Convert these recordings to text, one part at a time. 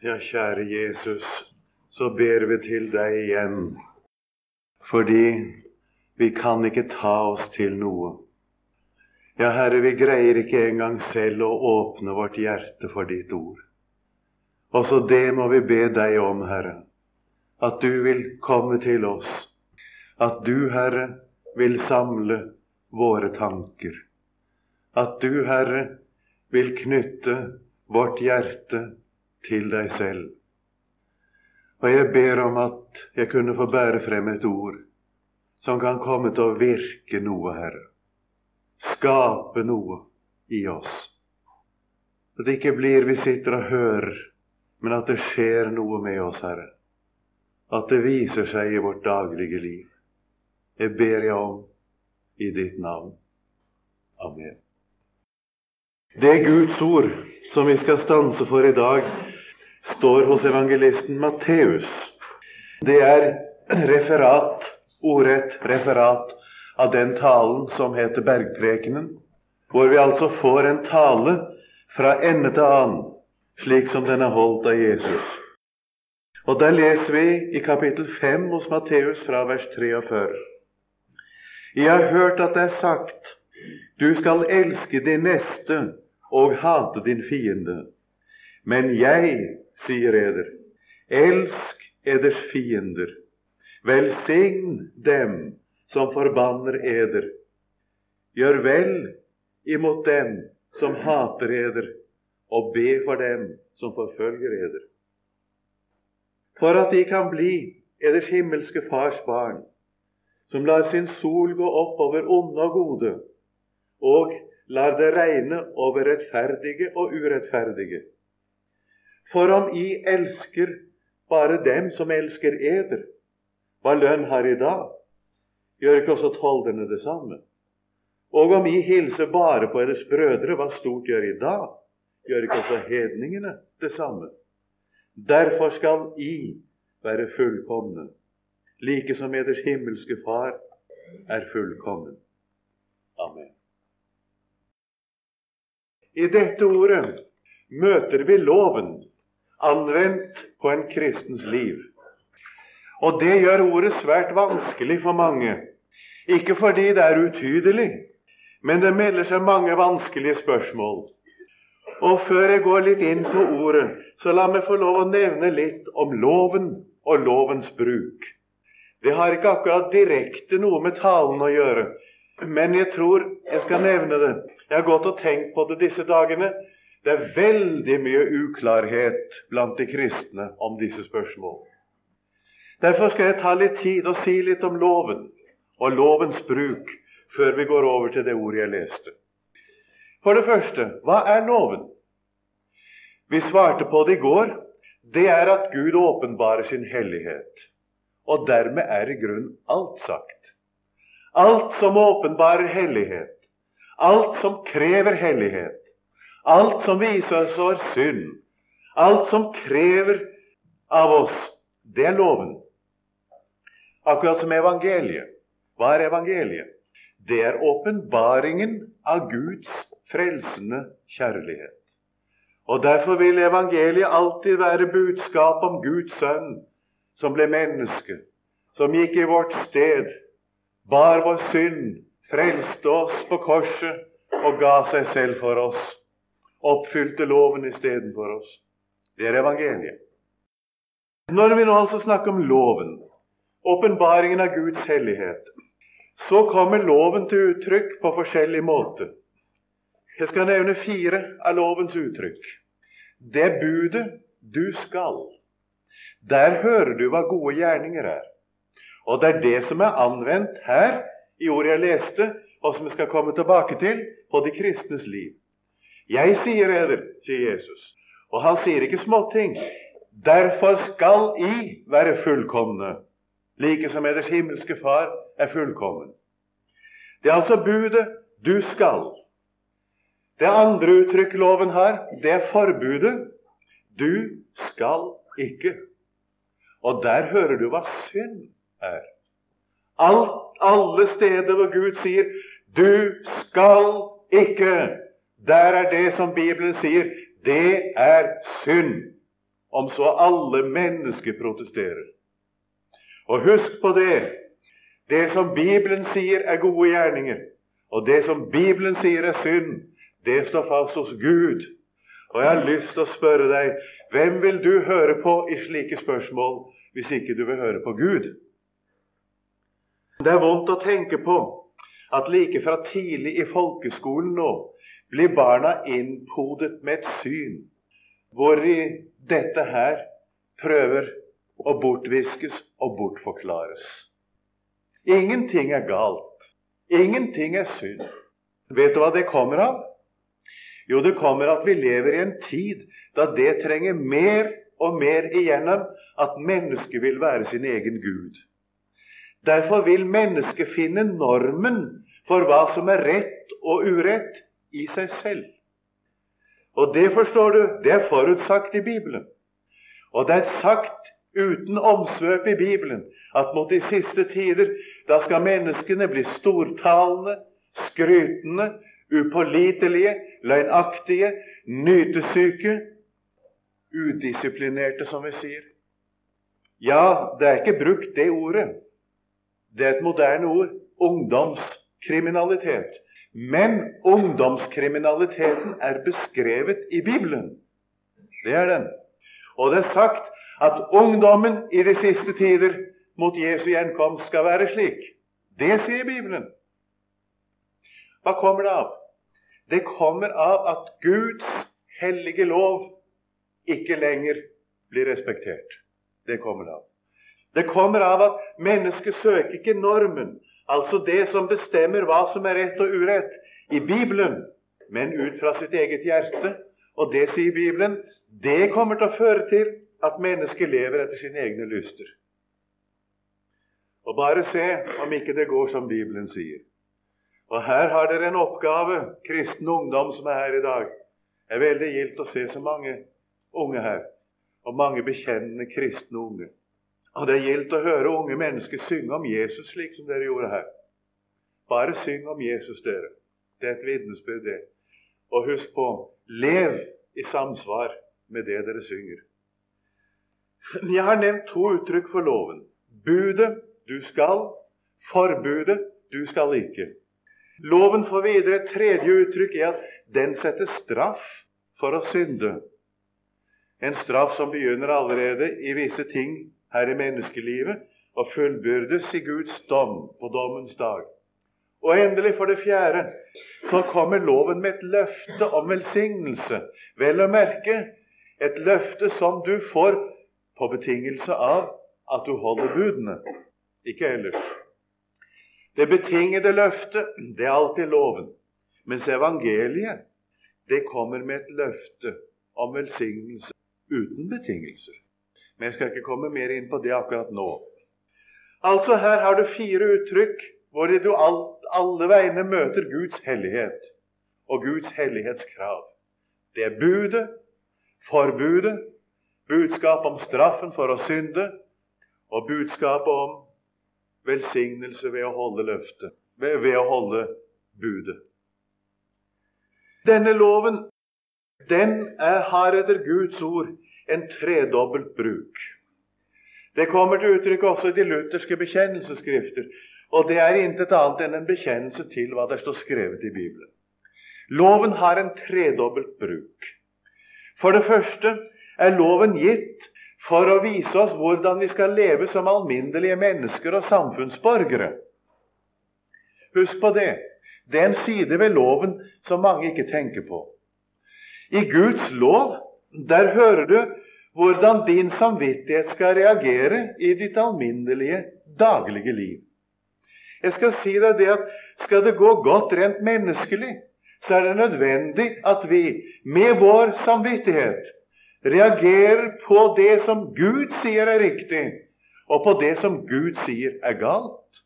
Ja, kjære Jesus, så ber vi til deg igjen, fordi vi kan ikke ta oss til noe. Ja, Herre, vi greier ikke engang selv å åpne vårt hjerte for ditt ord. Også det må vi be deg om, Herre, at du vil komme til oss, at du, Herre, vil samle våre tanker, at du, Herre, vil knytte vårt hjerte til deg selv. Og jeg ber om at jeg kunne få bære frem et ord som kan komme til å virke noe, Herre. Skape noe i oss. At det ikke blir vi sitter og hører, men at det skjer noe med oss, Herre. At det viser seg i vårt daglige liv. Jeg ber jeg om i ditt navn. Amen. Det er Guds ord som vi skal stanse for i dag, står hos evangelisten Matteus. Det er referat, ordrett referat av den talen som heter Bergprekenen, hvor vi altså får en tale fra ende til annen, slik som den er holdt av Jesus. Og Der leser vi i kapittel 5 hos Matteus fra vers 43. Jeg har hørt at det er sagt, du skal elske din neste og hate din fiende. Men jeg sier eder, elsk eders fiender, velsign dem som forbanner eder. Gjør vel imot dem som hater eder, og be for dem som forfølger eder. For at de kan bli eders himmelske Fars barn, som lar sin sol gå opp over onde og gode, og lar det regne over rettferdige og urettferdige. For om I elsker bare dem som elsker eder, hva lønn har I da? Gjør ikke også tolderne det samme? Og om I hilser bare på deres brødre, hva stort gjør I da? Gjør ikke også hedningene det samme? Derfor skal I være fullkomne, like som eders himmelske Far er fullkommen. Amen. I dette ordet møter vi loven anvendt på en kristens liv. Og det gjør ordet svært vanskelig for mange. Ikke fordi det er utydelig, men det melder seg mange vanskelige spørsmål. Og før jeg går litt inn på ordet, så la meg få lov å nevne litt om loven og lovens bruk. Det har ikke akkurat direkte noe med talen å gjøre, men jeg tror jeg skal nevne det. Jeg har gått og tenkt på det disse dagene. Det er veldig mye uklarhet blant de kristne om disse spørsmål. Derfor skal jeg ta litt tid og si litt om loven og lovens bruk før vi går over til det ordet jeg leste. For det første, hva er loven? Vi svarte på det i går. Det er at Gud åpenbarer sin hellighet. Og dermed er i grunnen alt sagt. Alt som åpenbarer hellighet, alt som krever hellighet, alt som viser oss vår synd, alt som krever av oss, det er loven. Akkurat som evangeliet. Hva er evangeliet? Det er åpenbaringen av Guds frelsende kjærlighet. Og Derfor vil evangeliet alltid være budskap om Guds sønn, som ble menneske, som gikk i vårt sted, bar vår synd, frelste oss på korset og ga seg selv for oss. Oppfylte loven istedenfor oss. Det er evangeliet. Når vi nå altså snakker om loven, åpenbaringen av Guds hellighet, så kommer loven til uttrykk på forskjellig måte. Jeg skal nevne fire av lovens uttrykk. Det budet du skal. Der hører du hva gode gjerninger er. Og det er det som er anvendt her i ordet jeg leste, og som vi skal komme tilbake til, på de kristnes liv. Jeg sier eder, sier Jesus, og han sier ikke småting. Derfor skal I være fullkomne, like som eders himmelske Far er fullkommen. Det er altså budet du skal. Det andre uttrykk loven har, det er forbudet du skal ikke. Og der hører du hva synd er. Alt, alle steder hvor Gud sier 'du skal ikke', der er det som Bibelen sier, det er synd. om så alle mennesker protesterer. Og husk på det. Det som Bibelen sier er gode gjerninger, og det som Bibelen sier er synd, det står fast hos Gud. Og jeg har lyst til å spørre deg, hvem vil du høre på i slike spørsmål, hvis ikke du vil høre på Gud? Det er vondt å tenke på at like fra tidlig i folkeskolen nå blir barna innpodet med et syn hvor dette her prøver å bortviskes og bortforklares. Ingenting er galt. Ingenting er synd. Vet du hva det kommer av? Jo, det kommer at vi lever i en tid da det trenger mer og mer igjennom at mennesket vil være sin egen Gud. Derfor vil mennesket finne normen for hva som er rett og urett, i seg selv. Og det forstår du, det er forutsagt i Bibelen. Og det er sagt uten omsvøp i Bibelen at mot de siste tider da skal menneskene bli stortalende, skrytende, upålitelige, løgnaktige, nytesyke, udisiplinerte, som vi sier. Ja, det er ikke brukt det ordet. Det er et moderne ord. Ungdomskriminalitet. Men ungdomskriminaliteten er beskrevet i Bibelen. Det er den. Og det er sagt at ungdommen i de siste tider mot Jesu gjenkomst skal være slik. Det sier Bibelen. Hva kommer det av? Det kommer av at Guds hellige lov ikke lenger blir respektert. Det kommer det av. Det kommer av at mennesket søker ikke normen, altså det som bestemmer hva som er rett og urett, i Bibelen, men ut fra sitt eget hjerte. Og det, sier Bibelen, det kommer til å føre til at mennesket lever etter sine egne lyster. Og bare se om ikke det går som Bibelen sier. Og her har dere en oppgave, kristen ungdom som er her i dag. Det er veldig gildt å se så mange unge her, og mange bekjennende kristne unge. Og det er gildt å høre unge mennesker synge om Jesus slik som dere gjorde her. Bare syng om Jesus, dere. Det er et vitnesbyrd, det. Og husk på lev i samsvar med det dere synger. Jeg har nevnt to uttrykk for loven. Budet du skal, forbudet du skal ikke. Loven får videre et tredje uttrykk i at den setter straff for å synde. En straff som begynner allerede i visse ting her i menneskelivet og fullbyrdes i Guds dom på dommens dag. Og endelig, for det fjerde, så kommer loven med et løfte om velsignelse. Vel å merke et løfte som du får på betingelse av at du holder budene, ikke ellers. Det betingede løftet, det er alltid loven. Mens evangeliet, det kommer med et løfte om velsignelse uten betingelser. Men jeg skal ikke komme mer inn på det akkurat nå. Altså, her har du fire uttrykk hvor du alt, alle veiene møter Guds hellighet og Guds hellighetskrav. Det er budet, forbudet, budskap om straffen for å synde og budskapet om velsignelse ved å holde løftet, ved, ved å holde budet. Denne loven den er, har etter Guds ord en tredobbelt bruk. Det kommer til uttrykk også i de lutherske bekjennelsesskrifter, og det er intet annet enn en bekjennelse til hva det står skrevet i Bibelen. Loven har en tredobbelt bruk. For det første er loven gitt for å vise oss hvordan vi skal leve som alminnelige mennesker og samfunnsborgere. Husk på det. Det er en side ved loven som mange ikke tenker på. I Guds lov der hører du hvordan din samvittighet skal reagere i ditt alminnelige, daglige liv. Jeg skal si deg det at skal det gå godt rent menneskelig, så er det nødvendig at vi med vår samvittighet reagerer på det som Gud sier er riktig, og på det som Gud sier er galt.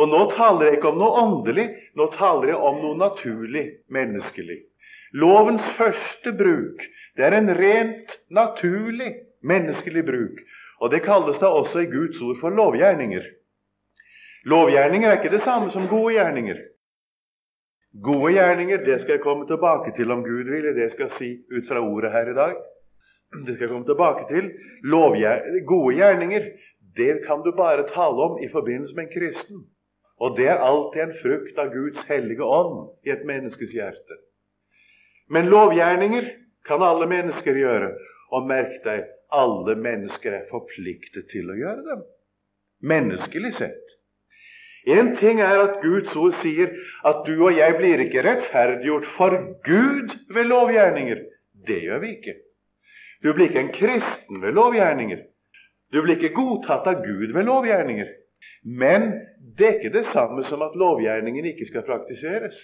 Og nå taler jeg ikke om noe åndelig, nå taler jeg om noe naturlig menneskelig. Lovens første bruk det er en rent naturlig menneskelig bruk. Og det kalles da også i Guds ord for lovgjerninger. Lovgjerninger er ikke det samme som gode gjerninger. Gode gjerninger det skal jeg komme tilbake til om Gud vil, det skal jeg si ut fra ordet her i dag. det skal jeg komme tilbake til, gode gjerninger, det kan du bare tale om i forbindelse med en kristen. Og det er alltid en frukt av Guds hellige ånd i et menneskes hjerte. Men lovgjerninger kan alle mennesker gjøre. Og merk deg, alle mennesker er forpliktet til å gjøre dem. Menneskelig sett. En ting er at Guds ord sier at du og jeg blir ikke rettferdiggjort for Gud ved lovgjerninger. Det gjør vi ikke. Du blir ikke en kristen ved lovgjerninger. Du blir ikke godtatt av Gud ved lovgjerninger. Men det er ikke det samme som at lovgjerningen ikke skal praktiseres.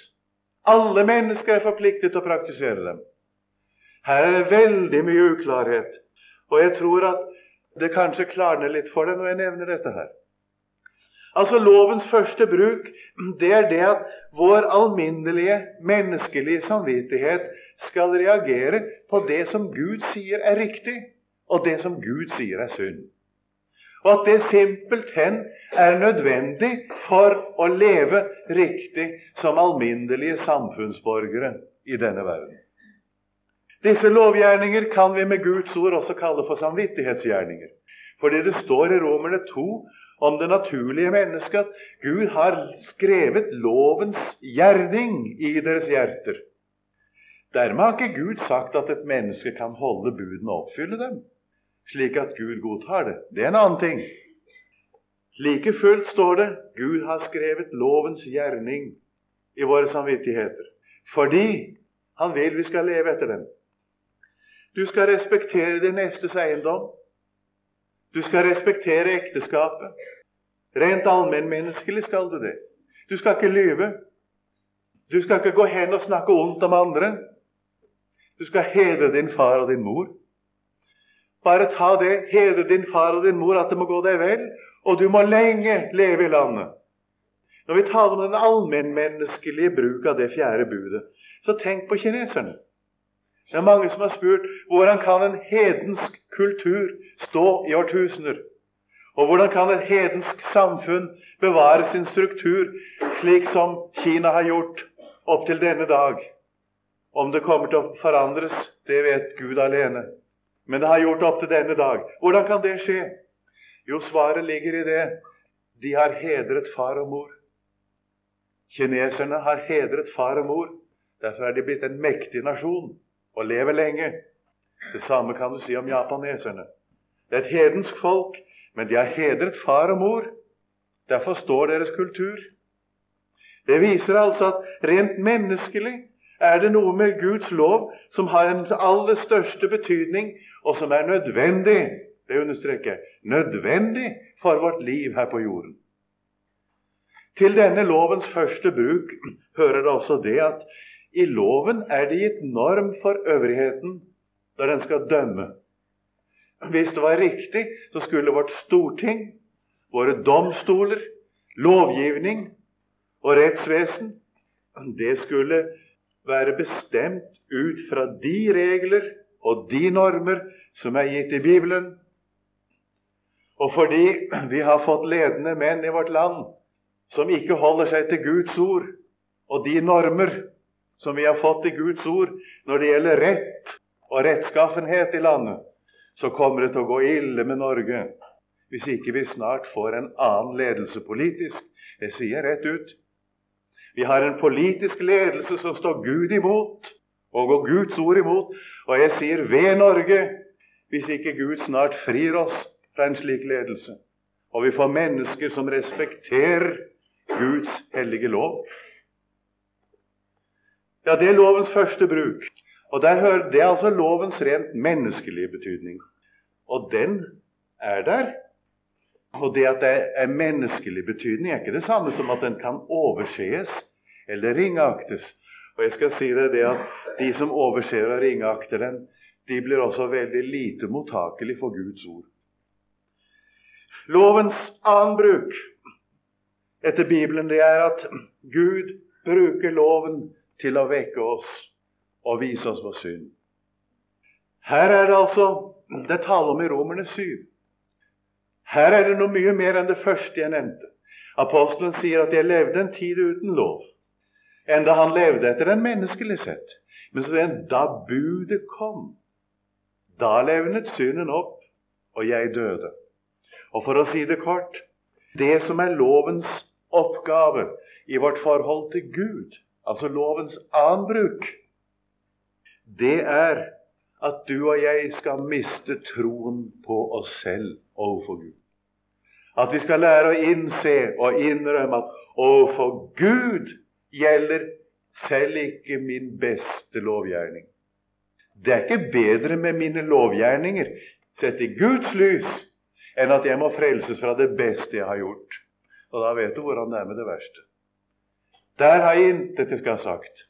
Alle mennesker er forpliktet til å praktisere dem. Her er det veldig mye uklarhet, og jeg tror at det kanskje klarner litt for deg når jeg nevner dette her. Altså Lovens første bruk det er det at vår alminnelige menneskelige samvittighet skal reagere på det som Gud sier er riktig, og det som Gud sier er synd og at det simpelthen er nødvendig for å leve riktig som alminnelige samfunnsborgere i denne verden. Disse lovgjerninger kan vi med Guds ord også kalle for samvittighetsgjerninger. Fordi det står i Romerne 2 om det naturlige mennesket at Gud har skrevet lovens gjerning i deres hjerter. Dermed har ikke Gud sagt at et menneske kan holde budene og oppfylle dem slik at Gud godtar det. Det er en annen ting. Like fullt står det Gud har skrevet lovens gjerning i våre samvittigheter. Fordi Han vil vi skal leve etter den. Du skal respektere din nestes eiendom. Du skal respektere ekteskapet. Rent allmennmenneskelig skal du det. Du skal ikke lyve. Du skal ikke gå hen og snakke ondt om andre. Du skal hedre din far og din mor. Bare ta det, hedre din far og din mor, at det må gå deg vel, og du må lenge leve i landet. Når vi taler om den allmennmenneskelige bruk av det fjerde budet, så tenk på kineserne. Det er mange som har spurt hvordan kan en hedensk kultur stå i årtusener? Og hvordan kan et hedensk samfunn bevare sin struktur slik som Kina har gjort opp til denne dag? Om det kommer til å forandres, det vet Gud alene. Men det har gjort opp til denne dag. Hvordan kan det skje? Jo, svaret ligger i det. De har hedret far og mor. Kineserne har hedret far og mor. Derfor er de blitt en mektig nasjon og lever lenge. Det samme kan du si om japaneserne. Det er et hedensk folk, men de har hedret far og mor. Derfor står deres kultur. Det viser altså at rent menneskelig er det noe med Guds lov som har en aller største betydning, og som er nødvendig det understreker nødvendig for vårt liv her på jorden. Til denne lovens første bruk hører det også det at i loven er det gitt norm for øvrigheten når den skal dømme. Hvis det var riktig, så skulle vårt storting, våre domstoler, lovgivning og rettsvesen det skulle være bestemt ut fra de regler og de normer som er gitt i Bibelen. Og fordi vi har fått ledende menn i vårt land som ikke holder seg til Guds ord og de normer som vi har fått i Guds ord når det gjelder rett og rettskaffenhet i landet, så kommer det til å gå ille med Norge hvis ikke vi snart får en annen ledelse politisk. Jeg sier rett ut vi har en politisk ledelse som står Gud imot, og går Guds ord imot. Og jeg sier ved Norge, hvis ikke Gud snart frir oss fra en slik ledelse, og vi får mennesker som respekterer Guds hellige lov. Ja, det er lovens første bruk. Og hører, Det er altså lovens rent menneskelige betydning. Og den er der. Og det at det er menneskelig betydning, er ikke det samme som at den kan oversees eller ringeaktes. Og jeg skal si deg det at de som overser og ringeakter den, de blir også veldig lite mottakelig for Guds ord. Lovens annen bruk etter Bibelen det er at Gud bruker loven til å vekke oss og vise oss vår synd. Her er det altså det taler om i Romerne 7. Her er det noe mye mer enn det første jeg nevnte. Apostelen sier at jeg levde en tid uten lov enn da han levde etter den menneskelige sett. Men så han da budet kom, Da levnet synden opp, og jeg døde. Og for å si det kort det som er lovens oppgave i vårt forhold til Gud, altså lovens annen bruk, det er at du og jeg skal miste troen på oss selv overfor Gud. At vi skal lære å innse og innrømme at overfor Gud gjelder selv ikke min beste lovgjerning. Det er ikke bedre med mine lovgjerninger sett i Guds lys enn at jeg må frelses fra det beste jeg har gjort. Og da vet du hvordan det er med det verste. Der har jeg intet jeg skal ha sagt.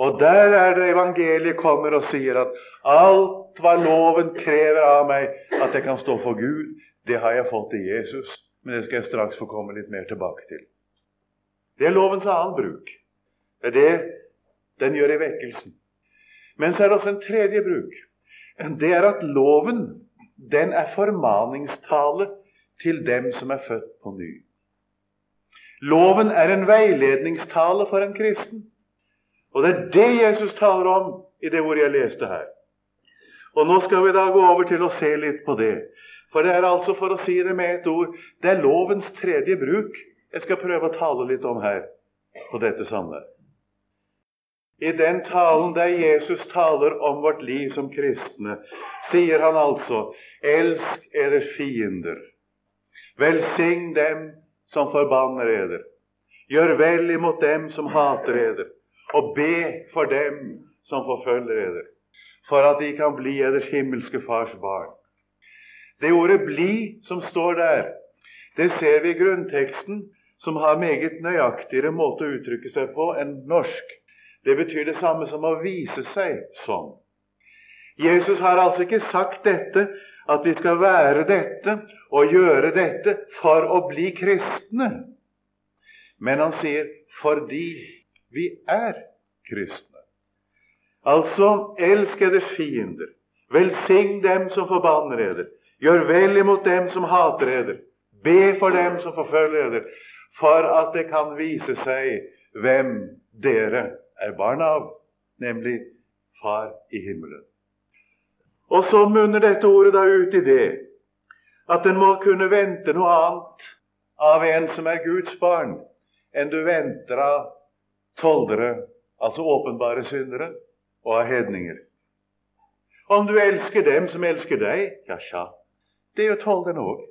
Og der er det evangeliet kommer og sier at alt hva loven krever av meg, at jeg kan stå for Gud, det har jeg fått i Jesus. Men det skal jeg straks få komme litt mer tilbake til. Det er lovens annen bruk. Det er det den gjør i vekkelsen. Men så er det også en tredje bruk. Det er at loven den er formaningstale til dem som er født på ny. Loven er en veiledningstale for en kristen. Og det er det Jesus taler om i det ordet jeg leste her. Og Nå skal vi da gå over til å se litt på det. For det er altså, for å si det med et ord, det er lovens tredje bruk jeg skal prøve å tale litt om her på dette samme. I den talen der Jesus taler om vårt liv som kristne, sier han altså Elsk deres fiender. Velsign dem som forbanner eder. Gjør vel imot dem som hater eder og be for dem som forfølger dere, for at de kan bli eders himmelske Fars barn. Det ordet 'bli' som står der, det ser vi i grunnteksten, som har meget nøyaktigere måte å uttrykke seg på enn norsk. Det betyr det samme som å vise seg som. Jesus har altså ikke sagt dette, at vi skal være dette og gjøre dette for å bli kristne. Men han sier 'fordi vi er kristne. Altså, elskede fiender. Velsign dem som forbanner eder. Gjør vel imot dem som hater eder. Be for dem som forfølger eder, for at det kan vise seg hvem dere er barn av, nemlig Far i himmelen. Og så munner dette ordet da ut i det at en må kunne vente noe annet av en som er Guds barn, enn du venter av toldere, altså åpenbare syndere, og av hedninger. Om du elsker dem som elsker deg, ja, tja, det gjør tolderne òg.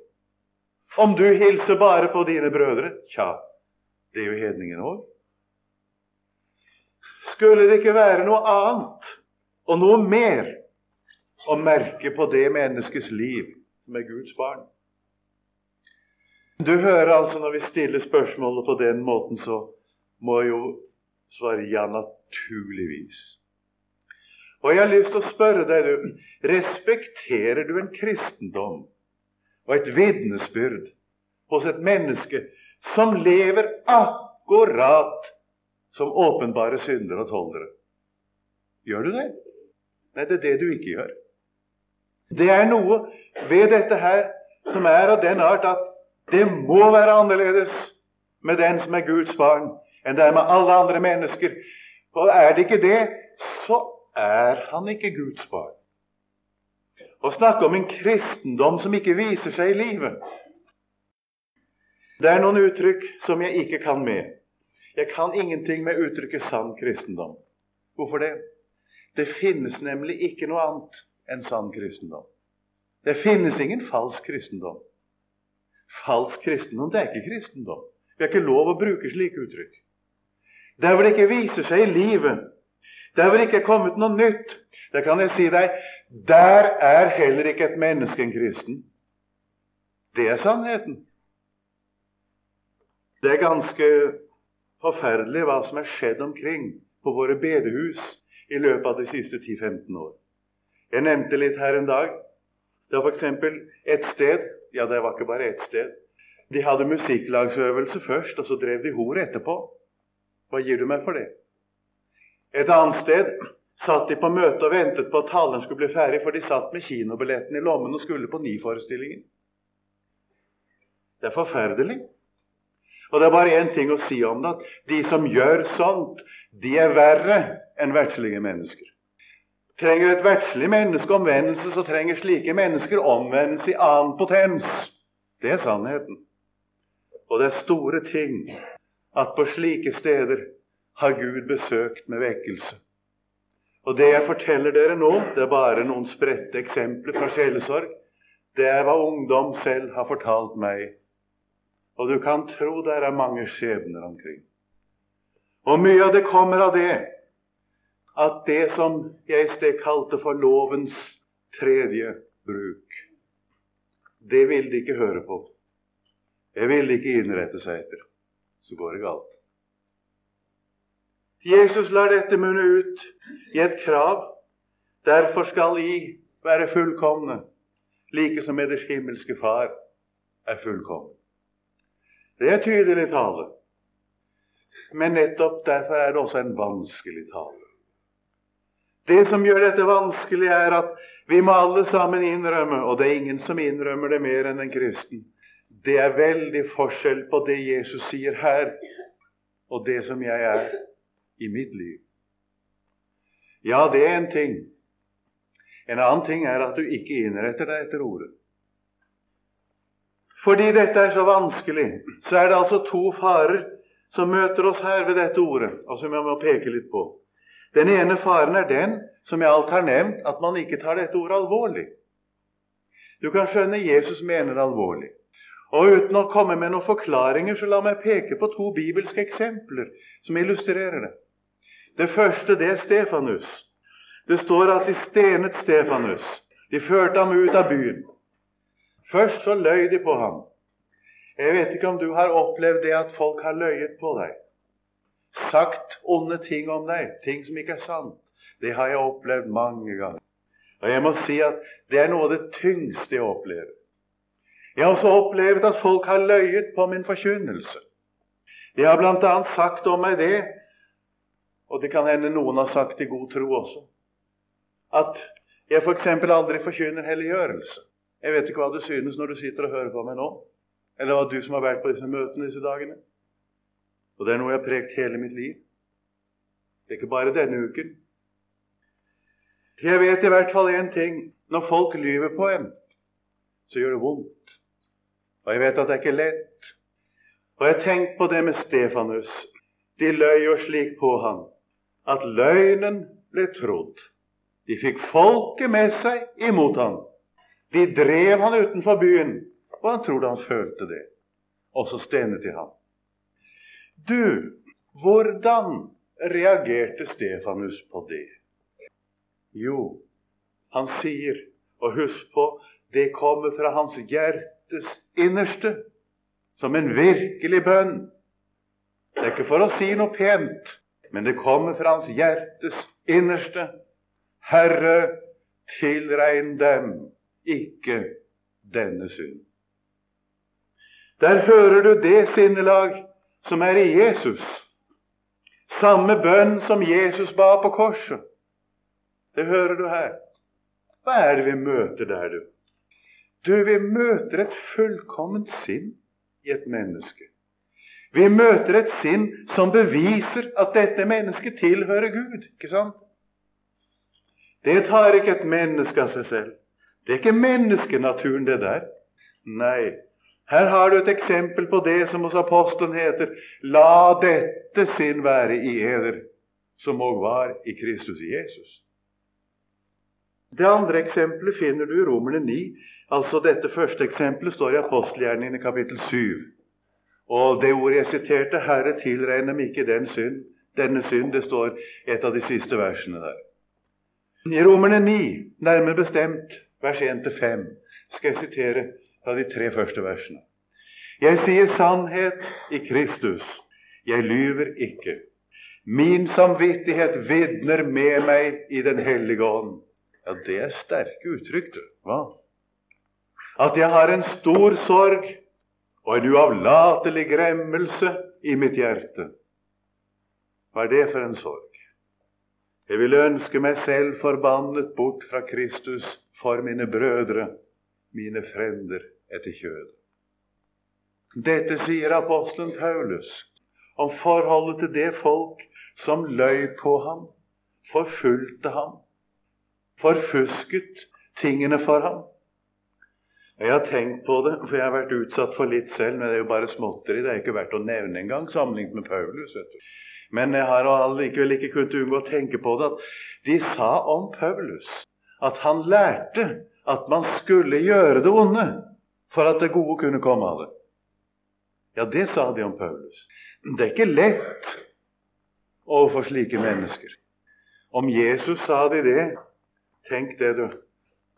Om du hilser bare på dine brødre, tja, det gjør hedningen òg. Skulle det ikke være noe annet og noe mer å merke på det menneskets liv er Guds barn? Du hører altså når vi stiller spørsmålet på den måten, så må jo svarer ja, naturligvis. Og jeg har lyst til å spørre deg, du, respekterer du en kristendom og et vitnesbyrd hos et menneske som lever akkurat som åpenbare syndere og toldere? Gjør du det? Nei, det er det du ikke gjør. Det er noe ved dette her som er av den art at det må være annerledes med den som er Guds barn, enn det er med alle andre mennesker. Og er det ikke det, så er han ikke Guds barn. Å snakke om en kristendom som ikke viser seg i livet Det er noen uttrykk som jeg ikke kan med. Jeg kan ingenting med uttrykket 'sann kristendom'. Hvorfor det? Det finnes nemlig ikke noe annet enn sann kristendom. Det finnes ingen falsk kristendom. Falsk kristendom, det er ikke kristendom. Vi har ikke lov å bruke slike uttrykk. Der hvor det ikke viser seg i livet, der hvor det ikke er kommet noe nytt, der kan jeg si deg der er heller ikke et menneske en kristen. Det er sannheten. Det er ganske forferdelig hva som er skjedd omkring på våre bedehus i løpet av de siste 10-15 år. Jeg nevnte litt her en dag. Det var f.eks. et sted Ja, det var ikke bare ett sted. De hadde musikklagsøvelse først, og så drev de hor etterpå. Hva gir du meg for det? Et annet sted satt de på møte og ventet på at taleren skulle bli ferdig, for de satt med kinobilletten i lommen og skulle på ny-forestillingen. Det er forferdelig. Og det er bare én ting å si om det, at de som gjør sånt, de er verre enn verdslige mennesker. Trenger et verdslig menneske omvendelse, så trenger slike mennesker omvendelse i annen potens. Det er sannheten. Og det er store ting at på slike steder har Gud besøkt med vekkelse. Og det jeg forteller dere nå, det er bare noen spredte eksempler fra sjelesorg. Det er hva ungdom selv har fortalt meg. Og du kan tro det er mange skjebner omkring. Og mye av det kommer av det at det som jeg i sted kalte for lovens tredje bruk, det vil de ikke høre på. Det vil de ikke innrette seg etter. Så går det galt. Jesus lar dette munne ut i et krav. Derfor skal I være fullkomne, like som Eders himmelske Far er fullkommen. Det er tydelig tale. Men nettopp derfor er det også en vanskelig tale. Det som gjør dette vanskelig, er at vi må alle sammen innrømme, og det er ingen som innrømmer det mer enn en kristen, det er veldig forskjell på det Jesus sier her, og det som jeg er i mitt liv. Ja, det er en ting. En annen ting er at du ikke innretter deg etter ordet. Fordi dette er så vanskelig, så er det altså to farer som møter oss her ved dette ordet, og som jeg må peke litt på. Den ene faren er den, som jeg alt har nevnt, at man ikke tar dette ordet alvorlig. Du kan skjønne Jesus mener alvorlig. Og uten å komme med noen forklaringer, så la meg peke på to bibelske eksempler som illustrerer det. Det første, det er Stefanus. Det står at de stenet Stefanus. De førte ham ut av byen. Først så løy de på ham. Jeg vet ikke om du har opplevd det at folk har løyet på deg. Sagt onde ting om deg, ting som ikke er sant. Det har jeg opplevd mange ganger. Og jeg må si at det er noe av det tyngste jeg opplever. Jeg har også opplevd at folk har løyet på min forkynnelse. De har bl.a. sagt om meg det, og det kan hende noen har sagt i god tro også, at jeg f.eks. aldri forkynner helliggjørelse. Jeg vet ikke hva du synes når du sitter og hører på meg nå, eller hva du som har vært på disse møtene disse dagene. Og det er noe jeg har prekt hele mitt liv. Det er ikke bare denne uken. Jeg vet i hvert fall én ting. Når folk lyver på en, så gjør det vondt. Og jeg vet at det er ikke lett. Og jeg tenkte på det med Stefanus. De løy jo slik på ham at løgnen ble trodd. De fikk folket med seg imot ham. De drev han utenfor byen, og han trodde han følte det. Og så stenet de ham. Du, hvordan reagerte Stefanus på det? Jo, han sier, og husk på, det kommer fra hans hjerte hjertes innerste, som en virkelig bønn. Det er ikke for å si noe pent, men det kommer fra hans hjertes innerste. Herre, tilregn dem ikke denne synd. Der hører du det sinnelag som er i Jesus. Samme bønn som Jesus ba på korset. Det hører du her. Hva er det vi møter der, du? Du, vi møter et fullkomment sinn i et menneske. Vi møter et sinn som beviser at dette mennesket tilhører Gud. ikke sant? Det tar ikke et menneske av seg selv. Det er ikke menneskenaturen, det der. Nei, her har du et eksempel på det som hos apostelen heter La dette sinn være i eder, som òg var i Kristus Jesus. Det andre eksempelet finner du i Romerne 9. Altså Dette første eksempelet står i apostelgjerningen i kapittel 7. Og det ordet jeg siterte, 'Herre, tilregn dem ikke den synd', denne synd, det står et av de siste versene der. I Romerne 9, nærmere bestemt vers 1-5, skal jeg sitere fra de tre første versene. Jeg sier sannhet i Kristus. Jeg lyver ikke. Min samvittighet vitner med meg i Den hellige ånd ja, det er sterke uttrykk, du. Hva? At jeg har en stor sorg og en uavlatelig gremmelse i mitt hjerte. Hva er det for en sorg? Jeg vil ønske meg selv forbannet bort fra Kristus for mine brødre, mine frender etter kjødet. Dette sier apostelen Paulus om forholdet til det folk som løy på ham, forfulgte ham, forfusket tingene for ham. Jeg har tenkt på det, for jeg har vært utsatt for litt selv, men det er jo bare småtteri. Det er ikke verdt å nevne engang, sammenlignet med Paulus. vet du. Men jeg har allikevel ikke kunnet unngå å tenke på det, at de sa om Paulus at han lærte at man skulle gjøre det onde for at det gode kunne komme av det. Ja, det sa de om Paulus. Det er ikke lett overfor slike mennesker. Om Jesus sa de det, tenk det, du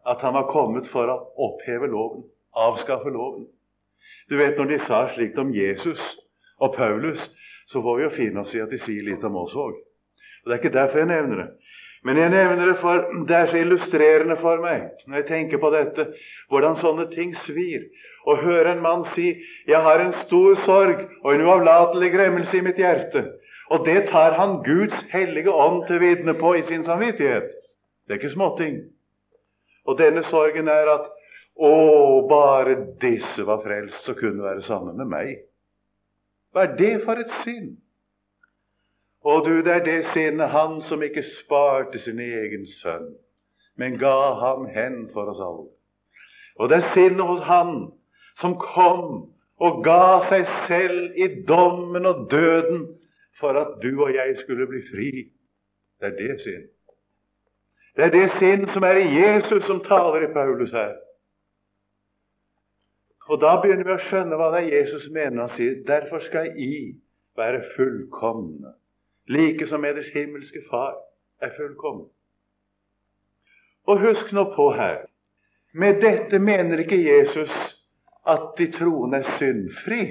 at han var kommet for å oppheve loven, avskaffe loven. Du vet, Når de sa slikt om Jesus og Paulus, så får vi jo finne oss i at de sier litt om oss òg. Det er ikke derfor jeg nevner det. Men jeg nevner det for det er så illustrerende for meg når jeg tenker på dette, hvordan sånne ting svir. Å høre en mann si 'Jeg har en stor sorg og en uavlatelig gremmelse i mitt hjerte', og det tar han Guds hellige ånd til vitne på i sin samvittighet. Det er ikke småting. Og denne sorgen er at å, bare disse var frelst og kunne være sammen med meg. Hva er det for et sinn? Å du, det er det sinnet han som ikke sparte sin egen sønn, men ga ham hen for oss alle. Og det er sinnet hos han som kom og ga seg selv i dommen og døden for at du og jeg skulle bli fri. Det er det sinn. Det er det sinn som er i Jesus, som taler i Paulus her. Og Da begynner vi å skjønne hva det er Jesus mener. Han sier derfor skal I være fullkomne, like som eders himmelske Far er fullkommen. Og husk nå på her med dette mener ikke Jesus at de troende er syndfri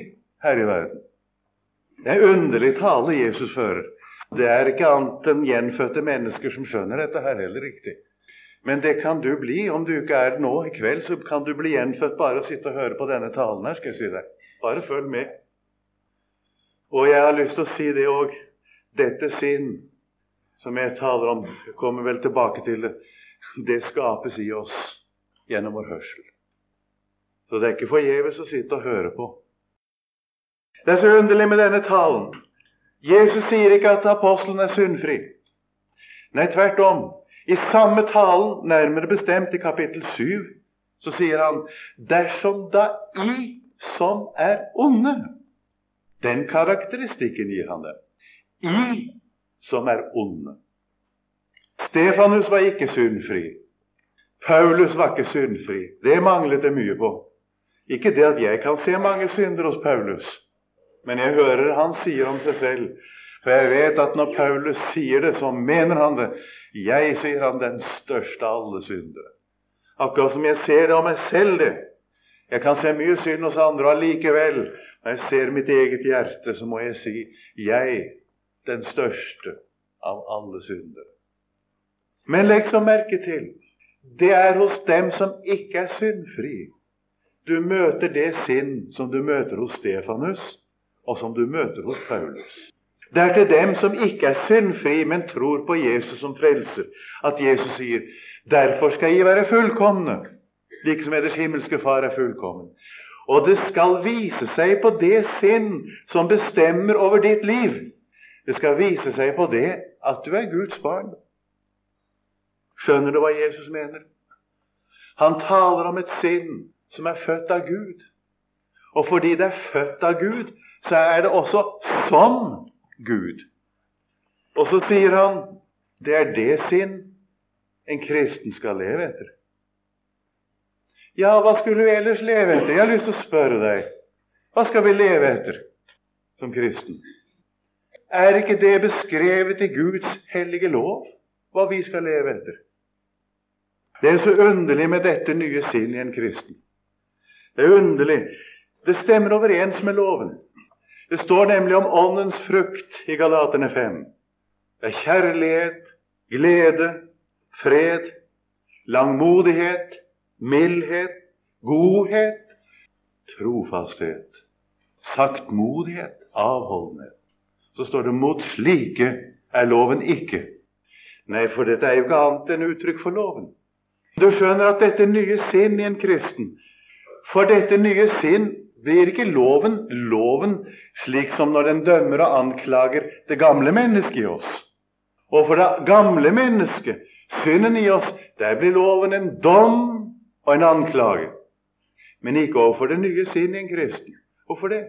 her i verden. Det er underlig tale Jesus fører. Det er ikke annet enn gjenfødte mennesker som skjønner dette her heller riktig. Men det kan du bli. Om du ikke er det nå i kveld, så kan du bli gjenfødt bare å sitte og høre på denne talen her. skal jeg si deg. Bare følg med. Og jeg har lyst til å si det òg. Dette sinn som jeg taler om, kommer vel tilbake til det, det skapes i oss gjennom vår hørsel. Så det er ikke forgjeves å sitte og høre på. Det er så underlig med denne talen. Jesus sier ikke at apostelen er syndfri. Nei, tvert om. I samme talen, nærmere bestemt i kapittel 7, så sier han dersom da I som er onde Den karakteristikken gir han dem. I som er onde. Stefanus var ikke syndfri. Paulus var ikke syndfri. Det manglet det mye på. Ikke det at jeg kan se mange synder hos Paulus, men jeg hører han sier om seg selv. For jeg vet at når Paulus sier det, så mener han det. Jeg, sier han, den største av alle syndere. Akkurat som jeg ser det om meg selv, det. Jeg kan se mye synd hos andre, allikevel, når jeg ser mitt eget hjerte, så må jeg si jeg, den største av alle syndere. Men legg så merke til det er hos dem som ikke er syndfri. Du møter det sinn som du møter hos Stefanus, og som du møter hos Paulus. Det er til dem som ikke er syndfri, men tror på Jesus som frelser, at Jesus sier, 'Derfor skal I være fullkomne, liksom Eders himmelske Far er fullkommen'. Og det skal vise seg på det sinn som bestemmer over ditt liv. Det skal vise seg på det at du er Guds barn. Skjønner du hva Jesus mener? Han taler om et sinn som er født av Gud. Og fordi det er født av Gud, så er det også som Gud. Og så sier han det er det sinn en kristen skal leve etter. Ja, hva skulle du ellers leve etter? Jeg har lyst til å spørre deg. Hva skal vi leve etter som kristen? Er ikke det beskrevet i Guds hellige lov, hva vi skal leve etter? Det er så underlig med dette nye sinn i en kristen. Det er underlig. Det stemmer overens med loven. Det står nemlig om åndens frukt i Galaterne 5. Det er kjærlighet, glede, fred, langmodighet, mildhet, godhet, trofasthet, saktmodighet, avholdenhet. Så står det 'mot slike er loven ikke'. Nei, for dette er jo ikke annet enn uttrykk for loven. Du skjønner at dette nye sinn i en kristen For dette nye sinn blir ikke loven loven slik som når den dømmer og anklager det gamle mennesket i oss. Og for det gamle mennesket Synden i oss, der blir loven en dom og en anklage. Men ikke overfor det nye sinn i en kristen. Hvorfor det?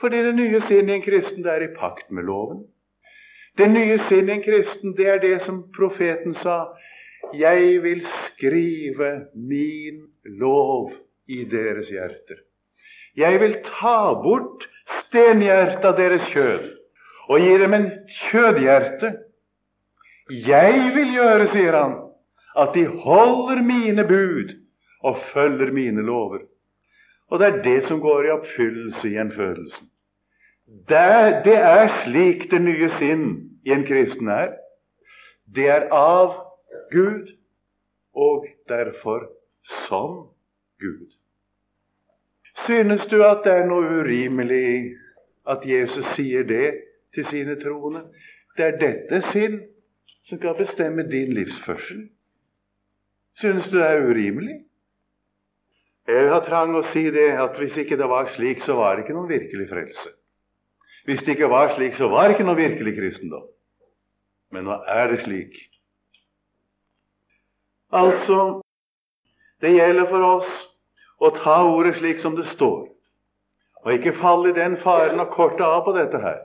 Fordi det nye sinn i en kristen det er i pakt med loven. Det nye sinn i en kristen, det er det som profeten sa. Jeg vil skrive min lov i deres hjerter. Jeg vil ta bort stenhjertet av deres kjød og gi dem en kjødhjerte. Jeg vil gjøre, sier han, at de holder mine bud og følger mine lover. Og det er det som går i oppfyllelse i en fødelse. Det, det er slik det nye sinn i en kristen er. Det er av Gud og derfor som Gud. Synes du at det er noe urimelig at Jesus sier det til sine troende? Det er dette sinn som skal bestemme din livsførsel. Synes du det er urimelig? Jeg har trang å si det at hvis ikke det var slik, så var det ikke noen virkelig frelse. Hvis det ikke var slik, så var det ikke noen virkelig kristendom. Men nå er det slik. Altså, det gjelder for oss å ta ordet slik som det står, og ikke falle i den faren å korte av på dette her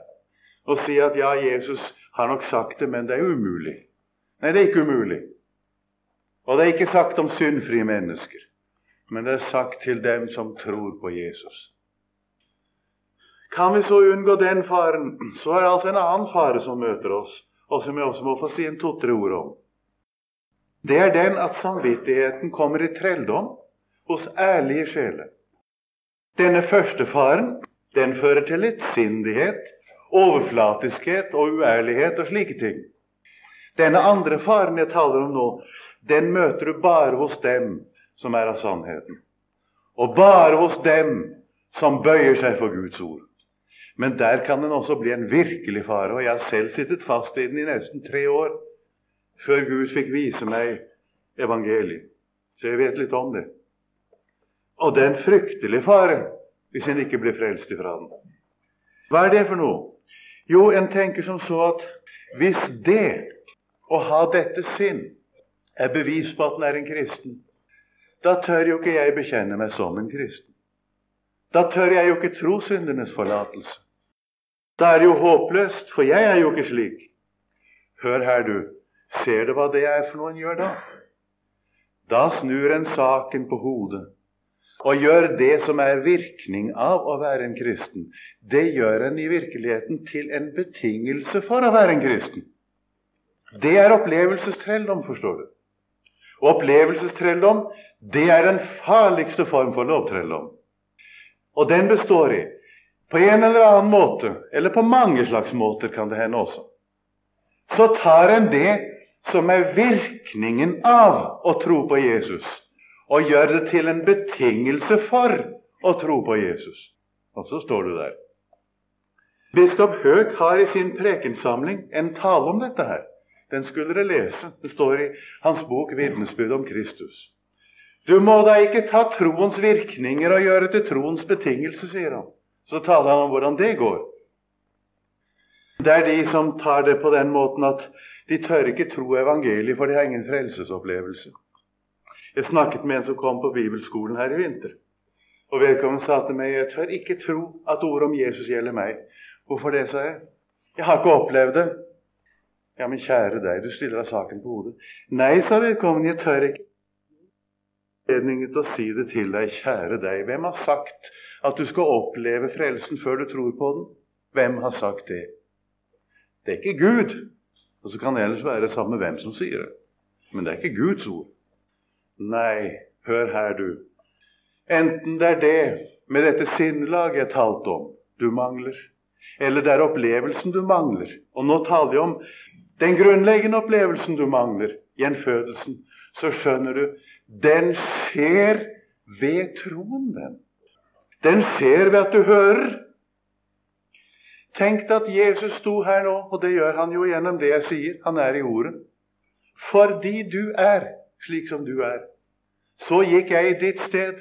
og si at ja, Jesus har nok sagt det, men det er umulig. Nei, det er ikke umulig. Og det er ikke sagt om syndfrie mennesker, men det er sagt til dem som tror på Jesus. Kan vi så unngå den faren, så er det altså en annen fare som møter oss, og som jeg også må få si en to-tre ord om. Det er den at samvittigheten kommer i trelldom hos ærlige sjeler. Denne første faren den fører til lettsindighet, overflatiskhet og uærlighet og slike ting. Denne andre faren jeg taler om nå, den møter du bare hos dem som er av sannheten. Og bare hos dem som bøyer seg for Guds ord. Men der kan den også bli en virkelig fare, og jeg har selv sittet fast i den i nesten tre år før Gud fikk vise meg evangeliet. Så jeg vet litt om det. Og det er en fryktelig fare hvis en ikke blir frelst ifra den. Hva er det for noe? Jo, en tenker som så at hvis det å ha dette sinn er bevis på at en er en kristen, da tør jo ikke jeg bekjenne meg som en kristen. Da tør jeg jo ikke tro syndernes forlatelse. Da er det jo håpløst, for jeg er jo ikke slik. Hør her, du. Ser du hva det er for noe en gjør da? Da snur en saken på hodet og gjøre det som er virkning av å være en kristen, det gjør en i virkeligheten til en betingelse for å være en kristen. Det er opplevelsestrelldom, forstår du. Og opplevelsestrelldom, det er den farligste form for lovtrelldom. Og den består i på en eller annen måte, eller på mange slags måter kan det hende også, så tar en det som er virkningen av å tro på Jesus, og gjør det til en betingelse for å tro på Jesus. Og så står det der. Biskop Høeg har i sin prekensamling en tale om dette her. Den skulle dere lese. Det står i hans bok 'Vitnesbyrd om Kristus'. Du må da ikke ta troens virkninger og gjøre til troens betingelse, sier han. Så taler han om hvordan det går. Det er de som tar det på den måten at de tør ikke tro evangeliet, for de har ingen frelsesopplevelse. Jeg snakket med en som kom på bibelskolen her i vinter. Og Vedkommende sa til meg jeg tør ikke tro at ordet om Jesus gjelder meg. Hvorfor det, sa jeg. Jeg har ikke opplevd det. Ja, men kjære deg, du stiller av saken på hodet. Nei, sa vedkommende, jeg tør ikke anledningen til å si det til deg, kjære deg. Hvem har sagt at du skal oppleve frelsen før du tror på den? Hvem har sagt det? Det er ikke Gud. Og så kan det ellers være sammen med hvem som sier det. Men det er ikke Guds ord. Nei, hør her, du. Enten det er det med dette sinnelaget jeg talte om, du mangler, eller det er opplevelsen du mangler. Og nå taler jeg om den grunnleggende opplevelsen du mangler, gjenfødelsen. Så skjønner du den skjer ved troen, den. Den skjer ved at du hører. Tenk deg at Jesus sto her nå, og det gjør han jo gjennom det jeg sier. Han er i Ordet. Fordi du er slik som du er. Så gikk jeg i ditt sted.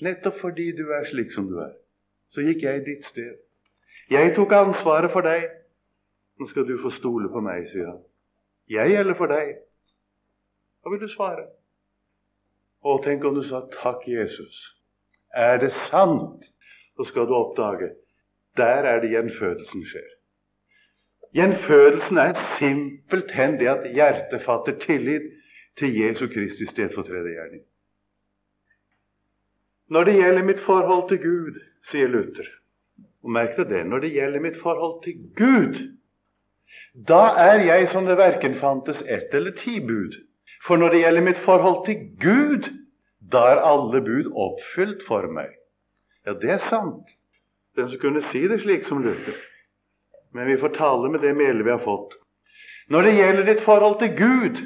Nettopp fordi du er slik som du er. Så gikk jeg i ditt sted. Jeg tok ansvaret for deg. Nå skal du få stole på meg, sier han. Jeg gjelder for deg. Hva vil du svare? Å, tenk om du sa 'Takk, Jesus'. Er det sant, så skal du oppdage der er det gjenfødelsen skjer. Gjenfødelsen er simpelthen det at hjertet fatter tillit til Jesu Kristi stedfortredergjerning. Når det gjelder mitt forhold til Gud, sier Luther og merk deg det, når det gjelder mitt forhold til Gud, da er jeg som det verken fantes ett eller ti bud. For når det gjelder mitt forhold til Gud, da er alle bud oppfylt for meg. Ja, det er sant. Den som kunne si det slik som Luther. Men vi får tale med det melet vi har fått. Når det gjelder ditt forhold til Gud,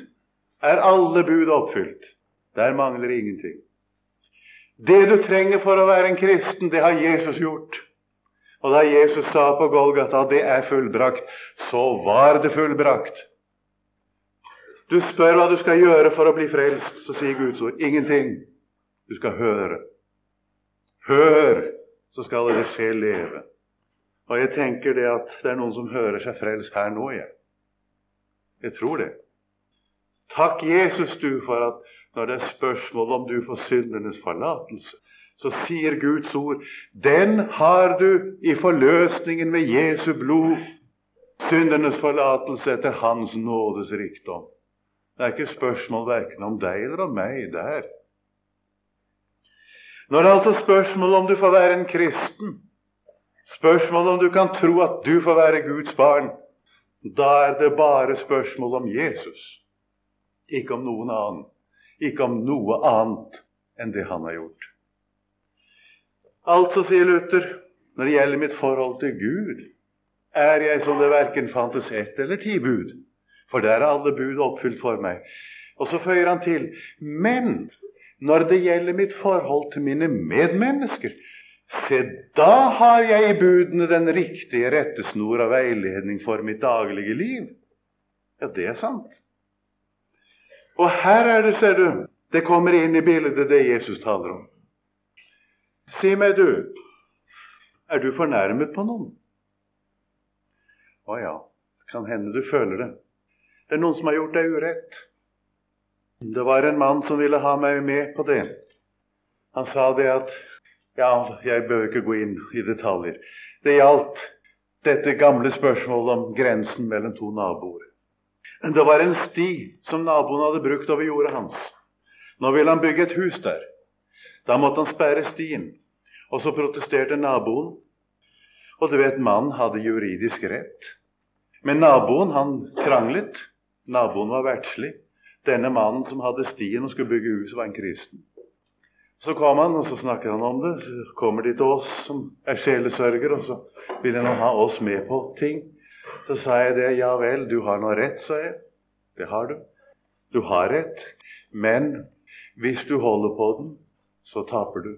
er alle bud oppfylt. Der mangler ingenting. Det du trenger for å være en kristen, det har Jesus gjort. Og da Jesus sa på Golgata det er fullbrakt, så var det fullbrakt. Du spør hva du skal gjøre for å bli frelst, så sier Guds ord ingenting. Du skal høre. Hør, så skal dere se leve. Og jeg tenker det at det er noen som hører seg frelst her nå, jeg. Jeg tror det. Takk, Jesus, du, for at når det er spørsmål om du får syndenes forlatelse, så sier Guds ord den har du i forløsningen ved Jesu blod, syndenes forlatelse etter Hans nådes rikdom. Det er ikke spørsmål verken om deg eller om meg der. Når det er altså spørsmål om du får være en kristen, spørsmål om du kan tro at du får være Guds barn, da er det bare spørsmål om Jesus, ikke om noen annen. Ikke om noe annet enn det han har gjort. Altså, sier Luther, når det gjelder mitt forhold til Gud, er jeg som det verken fantes ett eller ti bud, for der er alle bud oppfylt for meg. Og så føyer han til men når det gjelder mitt forhold til mine medmennesker, se, da har jeg i budene den riktige rettesnor og veiledning for mitt daglige liv. Ja, det er sant. Og her er det, ser du, det kommer inn i bildet det Jesus taler om. Si meg, du, er du fornærmet på noen? Å ja, kan hende du føler det. Det er noen som har gjort deg urett. Det var en mann som ville ha meg med på det. Han sa det at Ja, jeg bør ikke gå inn i detaljer. Det gjaldt dette gamle spørsmålet om grensen mellom to naboer. Det var en sti som naboen hadde brukt over jordet hans. Nå ville han bygge et hus der. Da måtte han sperre stien. Og så protesterte naboen. Og du vet, mannen hadde juridisk rett. Men naboen, han kranglet. Naboen var verdslig. Denne mannen som hadde stien og skulle bygge hus, var en kristen. Så kom han, og så snakker han om det. Så kommer de til oss som er sjelesørgere, og så vil han ha oss med på ting. Så sa jeg det. Ja vel, du har nå rett, sa jeg. Det har du. Du har rett. Men hvis du holder på den, så taper du.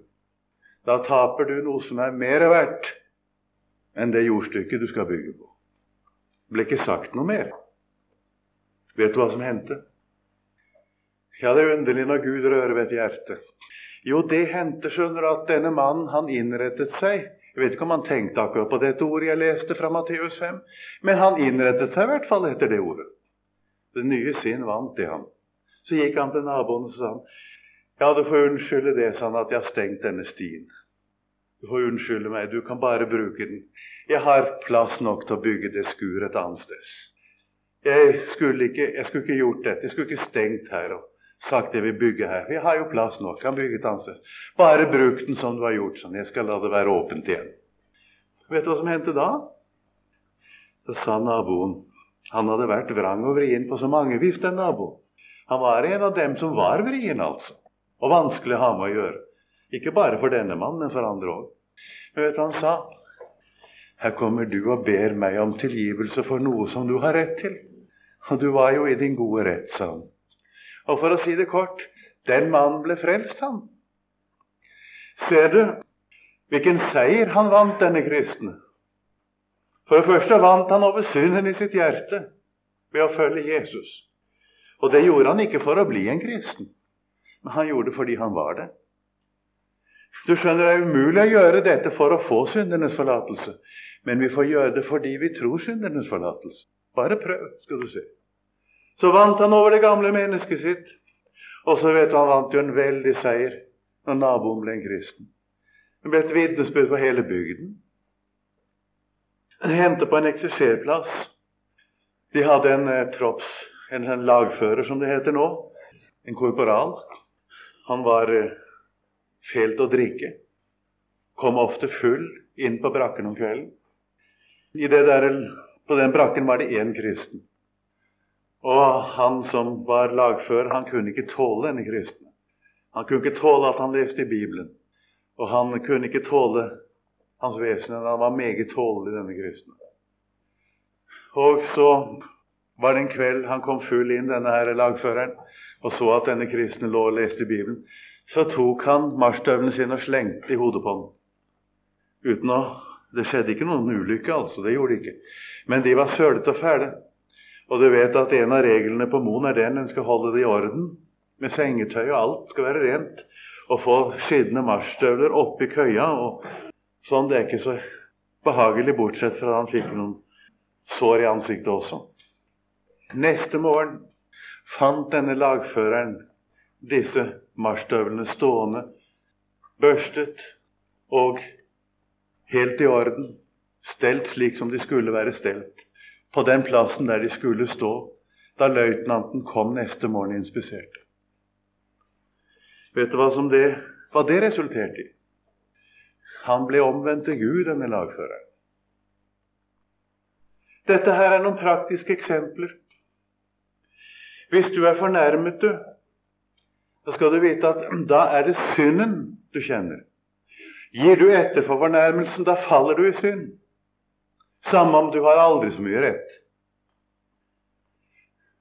Da taper du noe som er mer verdt enn det jordstykket du skal bygge på. Det ble ikke sagt noe mer. Vet du hva som hendte? Ja, det er underlig når Gud rører ved et hjerte. Jo, det hendte, skjønner du, at denne mannen han innrettet seg. Jeg vet ikke om han tenkte akkurat på dette ordet jeg leste fra Matteus 5, men han innrettet seg i hvert fall etter det ordet. Det nye sinn vant i ham. Så gikk han til naboen og sa han, ja, du får unnskylde det, sånn at jeg har stengt denne stien. Du får unnskylde meg, du kan bare bruke den. Jeg har plass nok til å bygge det skuret et annet sted. Jeg skulle ikke, jeg skulle ikke gjort dette. Jeg skulle ikke stengt her. og sagt det vi bygger her. Vi har jo plass nok. Kan bygge et annet. Bare bruk den som du har gjort sånn. Jeg skal la det være åpent igjen. Vet du hva som hendte da? Så sa naboen Han hadde vært vrang og vrien på så mange vis, den naboen. Han var en av dem som var vrien, altså. Og vanskelig å ha med å gjøre. Ikke bare for denne mannen, men for andre òg. Men vet du hva han sa? Her kommer du og ber meg om tilgivelse for noe som du har rett til. Og du var jo i din gode rett, sa han. Og for å si det kort den mannen ble frelst, han. Ser du hvilken seier han vant, denne kristne? For det første vant han over synden i sitt hjerte ved å følge Jesus. Og det gjorde han ikke for å bli en kristen, men han gjorde det fordi han var det. Du skjønner, Det er umulig å gjøre dette for å få syndenes forlatelse, men vi får gjøre det fordi vi tror syndenes forlatelse. Bare prøv, skal du se. Så vant han over det gamle mennesket sitt. Og så vet du, han vant jo en veldig seier når naboen ble en kristen. Det ble et vitnesbyrd for hele bygden. Han hendte på en ekserserplass. De hadde en eh, tropps, en, en, lagfører, som det heter nå. En korporal. Han var eh, fælt å drikke. Kom ofte full inn på brakken om kvelden. I det der, på den brakken var det én kristen. Og han som var lagfører, han kunne ikke tåle denne kristne. Han kunne ikke tåle at han leste i Bibelen. Og han kunne ikke tåle hans vesen. Han var meget tålelig, denne kristne. Og så var det en kveld han kom full inn, denne her lagføreren, og så at denne kristne lå og leste i Bibelen. Så tok han marsjstøvlene sine og slengte i hodet på den. Uten å Det skjedde ikke noen ulykke, altså. Det gjorde det ikke. Men de var sølete og fæle. Og du vet at en av reglene på Moen er den en skal holde det i orden. Med sengetøy og alt skal være rent. Og få skitne marsjstøvler oppi køya. og Sånn det er ikke så behagelig, bortsett fra at han fikk noen sår i ansiktet også. Neste morgen fant denne lagføreren disse marsjstøvlene stående, børstet og helt i orden, stelt slik som de skulle være stelt på den plassen der de skulle stå da løytnanten kom neste morgen og inspiserte. Vet du hva, som det, hva det resulterte i? Han ble omvendt til Gud, denne lagføreren. Dette her er noen praktiske eksempler. Hvis du er fornærmet, du, så skal du vite at da er det synden du kjenner. Gir du etter for fornærmelsen, da faller du i synd. Samme om du har aldri så mye rett.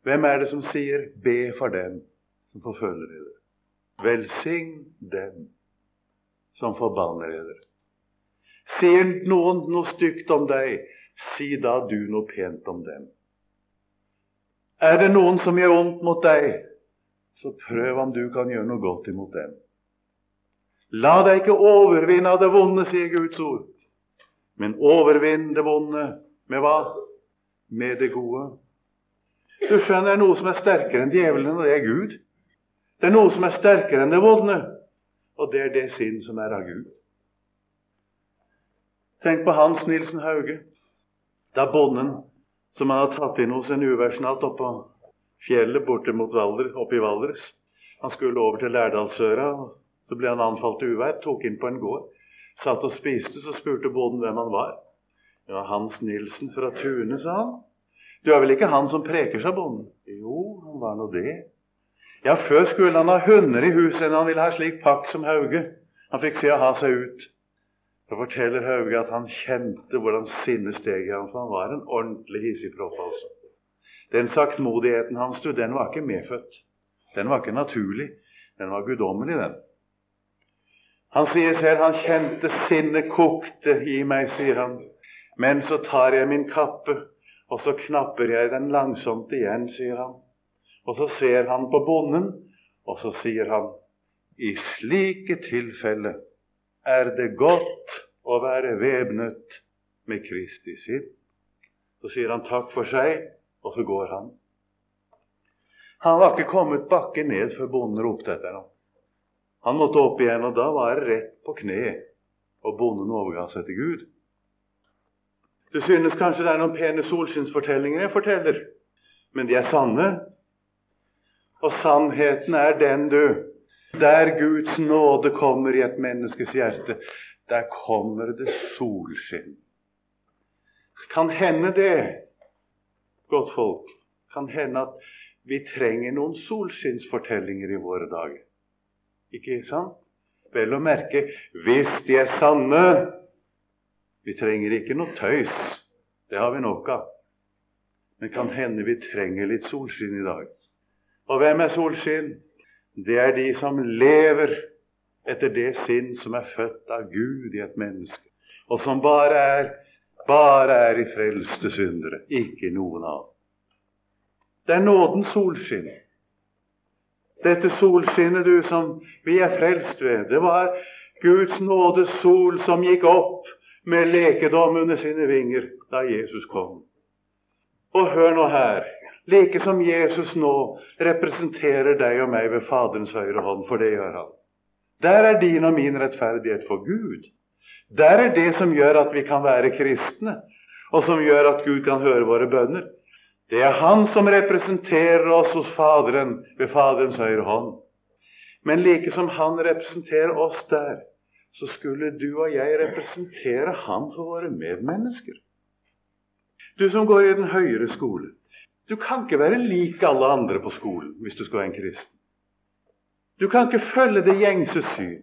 Hvem er det som sier 'be for dem som forfølger dere'? Velsign dem som forbanner dere. Sier noen noe stygt om deg, si da du noe pent om dem. Er det noen som gjør vondt mot deg, så prøv om du kan gjøre noe godt imot dem. La deg ikke overvinne av det vonde, sier Guds ord. Men overvinn det vonde med hva? Med det gode. Du skjønner, det er noe som er sterkere enn djevelen, og det er Gud. Det er noe som er sterkere enn det vonde, og det er det sinn som er av Gud. Tenk på Hans Nilsen Hauge. Da bonden som han har tatt inn hos en uværsnatt oppå fjellet borte mot Valder, oppe i Valdres Han skulle over til Lærdalsøra, så ble han anfalt av uvær, tok inn på en gård. Satt og spiste, så spurte bonden hvem han var. Ja, Hans Nilsen fra Tune, sa han. Du er vel ikke han som preker, sa bonden. Jo, han var nå det. Ja, før skulle han ha hunder i huset enn han ville ha slik pakk som Hauge. Han fikk se å ha seg ut. Så forteller Hauge at han kjente hvordan sinnet steg i ham, for han var en ordentlig hissigpropp, altså. Den saktmodigheten hans, du, den var ikke medfødt. Den var ikke naturlig. Den var guddommelig, den. Han sier selv han kjente sinnet kokte i meg, sier han. Men så tar jeg min kappe, og så knapper jeg den langsomt igjen, sier han. Og så ser han på bonden, og så sier han i slike tilfelle er det godt å være væpnet med Kristi sinn. Så sier han takk for seg, og så går han. Han var ikke kommet bakken ned før bonden ropte etter ham. Han måtte opp igjen, og da var det rett på kne, og bonden overga seg til Gud. Det synes kanskje det er noen pene solskinnsfortellinger jeg forteller, men de er sanne. Og sannheten er den, du, der Guds nåde kommer i et menneskes hjerte, der kommer det solskinn. Kan hende det, godt folk, kan hende at vi trenger noen solskinnsfortellinger i våre dager. Ikke sant? Vel å merke hvis de er sanne. Vi trenger ikke noe tøys. Det har vi nok av. Men kan hende vi trenger litt solskinn i dag. Og hvem er solskinn? Det er de som lever etter det sinn som er født av Gud i et menneske, og som bare er, bare er i frelste syndere, ikke noen av. Det er nådens solskinn. Dette solskinnet, du, som vi er frelst ved, det var Guds nådes sol som gikk opp med lekedom under sine vinger da Jesus kom. Og hør nå her, like som Jesus nå representerer deg og meg ved Faderens høyre hånd, for det gjør han. Der er din og min rettferdighet for Gud. Der er det som gjør at vi kan være kristne, og som gjør at Gud kan høre våre bønner. Det er Han som representerer oss hos Faderen ved Faderens høyre hånd. Men like som Han representerer oss der, så skulle du og jeg representere Han for våre medmennesker. Du som går i den høyere skole. Du kan ikke være lik alle andre på skolen hvis du skal være en kristen. Du kan ikke følge det gjengse syn.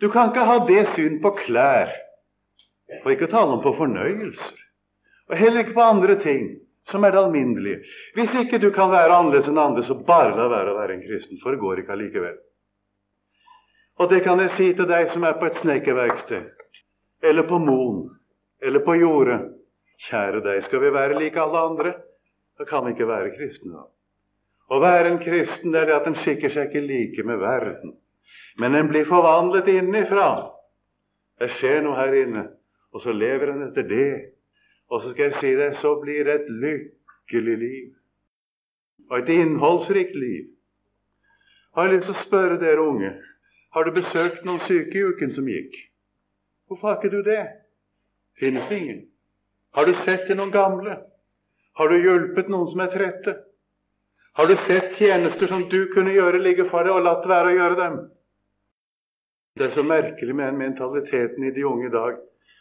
Du kan ikke ha det syn på klær, og ikke tale om på fornøyelser. Og heller ikke på andre ting som er det alminnelige. Hvis ikke du kan være annerledes enn andre, så bare la være å være en kristen, for det går ikke allikevel. Og det kan jeg si til deg som er på et snekkerverksted, eller på Moen, eller på jordet. Kjære deg, skal vi være like alle andre, så kan vi ikke være kristne da. Å være en kristen det er det at en skikker seg ikke like med verden, men en blir forvandlet innenfra. Det skjer noe her inne, og så lever en etter det. Og så skal jeg si det, så blir det et lykkelig liv. Og et innholdsrikt liv. Har jeg lyst til å spørre dere unge har du besøkt noen syke i uken som gikk? Hvorfor har ikke du det? Finnes det ingen? Har du sett til noen gamle? Har du hjulpet noen som er trette? Har du sett tjenester som du kunne gjøre, ligge for deg, og latt være å gjøre dem? Det er så merkelig med mentaliteten i de unge i dag.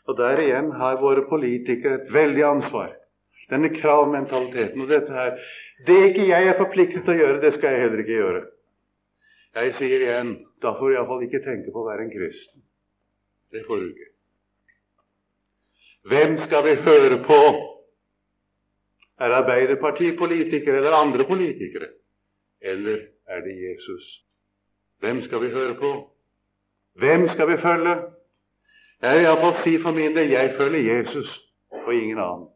Og der igjen har våre politikere et veldig ansvar. Denne kravmentaliteten og dette her. Det ikke jeg er forpliktet til å gjøre, det skal jeg heller ikke gjøre. Jeg sier igjen da får du iallfall ikke tenke på å være en kristen. Det får du ikke. Hvem skal vi høre på? Er det Arbeiderpartipolitikere eller andre politikere? Eller er det Jesus? Hvem skal vi høre på? Hvem skal vi følge? Jeg vil iallfall si for min del jeg følger Jesus og ingen annen.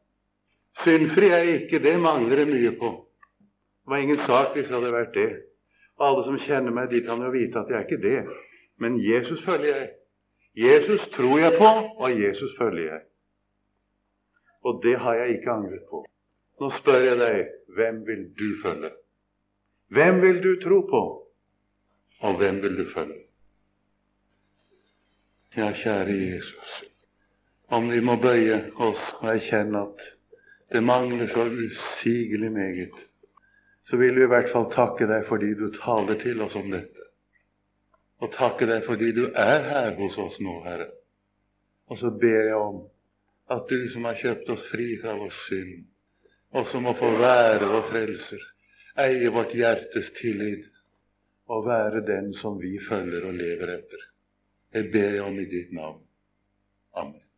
Syndfri er jeg ikke, det mangler jeg mye på. Det var ingen sak hvis det hadde vært det. Og alle som kjenner meg, de kan jo vite at jeg er ikke det. Men Jesus følger jeg. Jesus tror jeg på, og Jesus følger jeg. Og det har jeg ikke angret på. Nå spør jeg deg, hvem vil du følge? Hvem vil du tro på, og hvem vil du følge? Ja, kjære Jesus, om vi må bøye oss og erkjenne at det mangler så usigelig meget så vil vi i hvert fall takke deg fordi du taler til oss om dette. Og takke deg fordi du er her hos oss nå, Herre. Og så ber jeg om at du som har kjøpt oss fri fra vår synd, og som må få være vår frelser, eie vårt hjertes tillit og være den som vi følger og lever etter. Jeg ber om i ditt navn. Amen.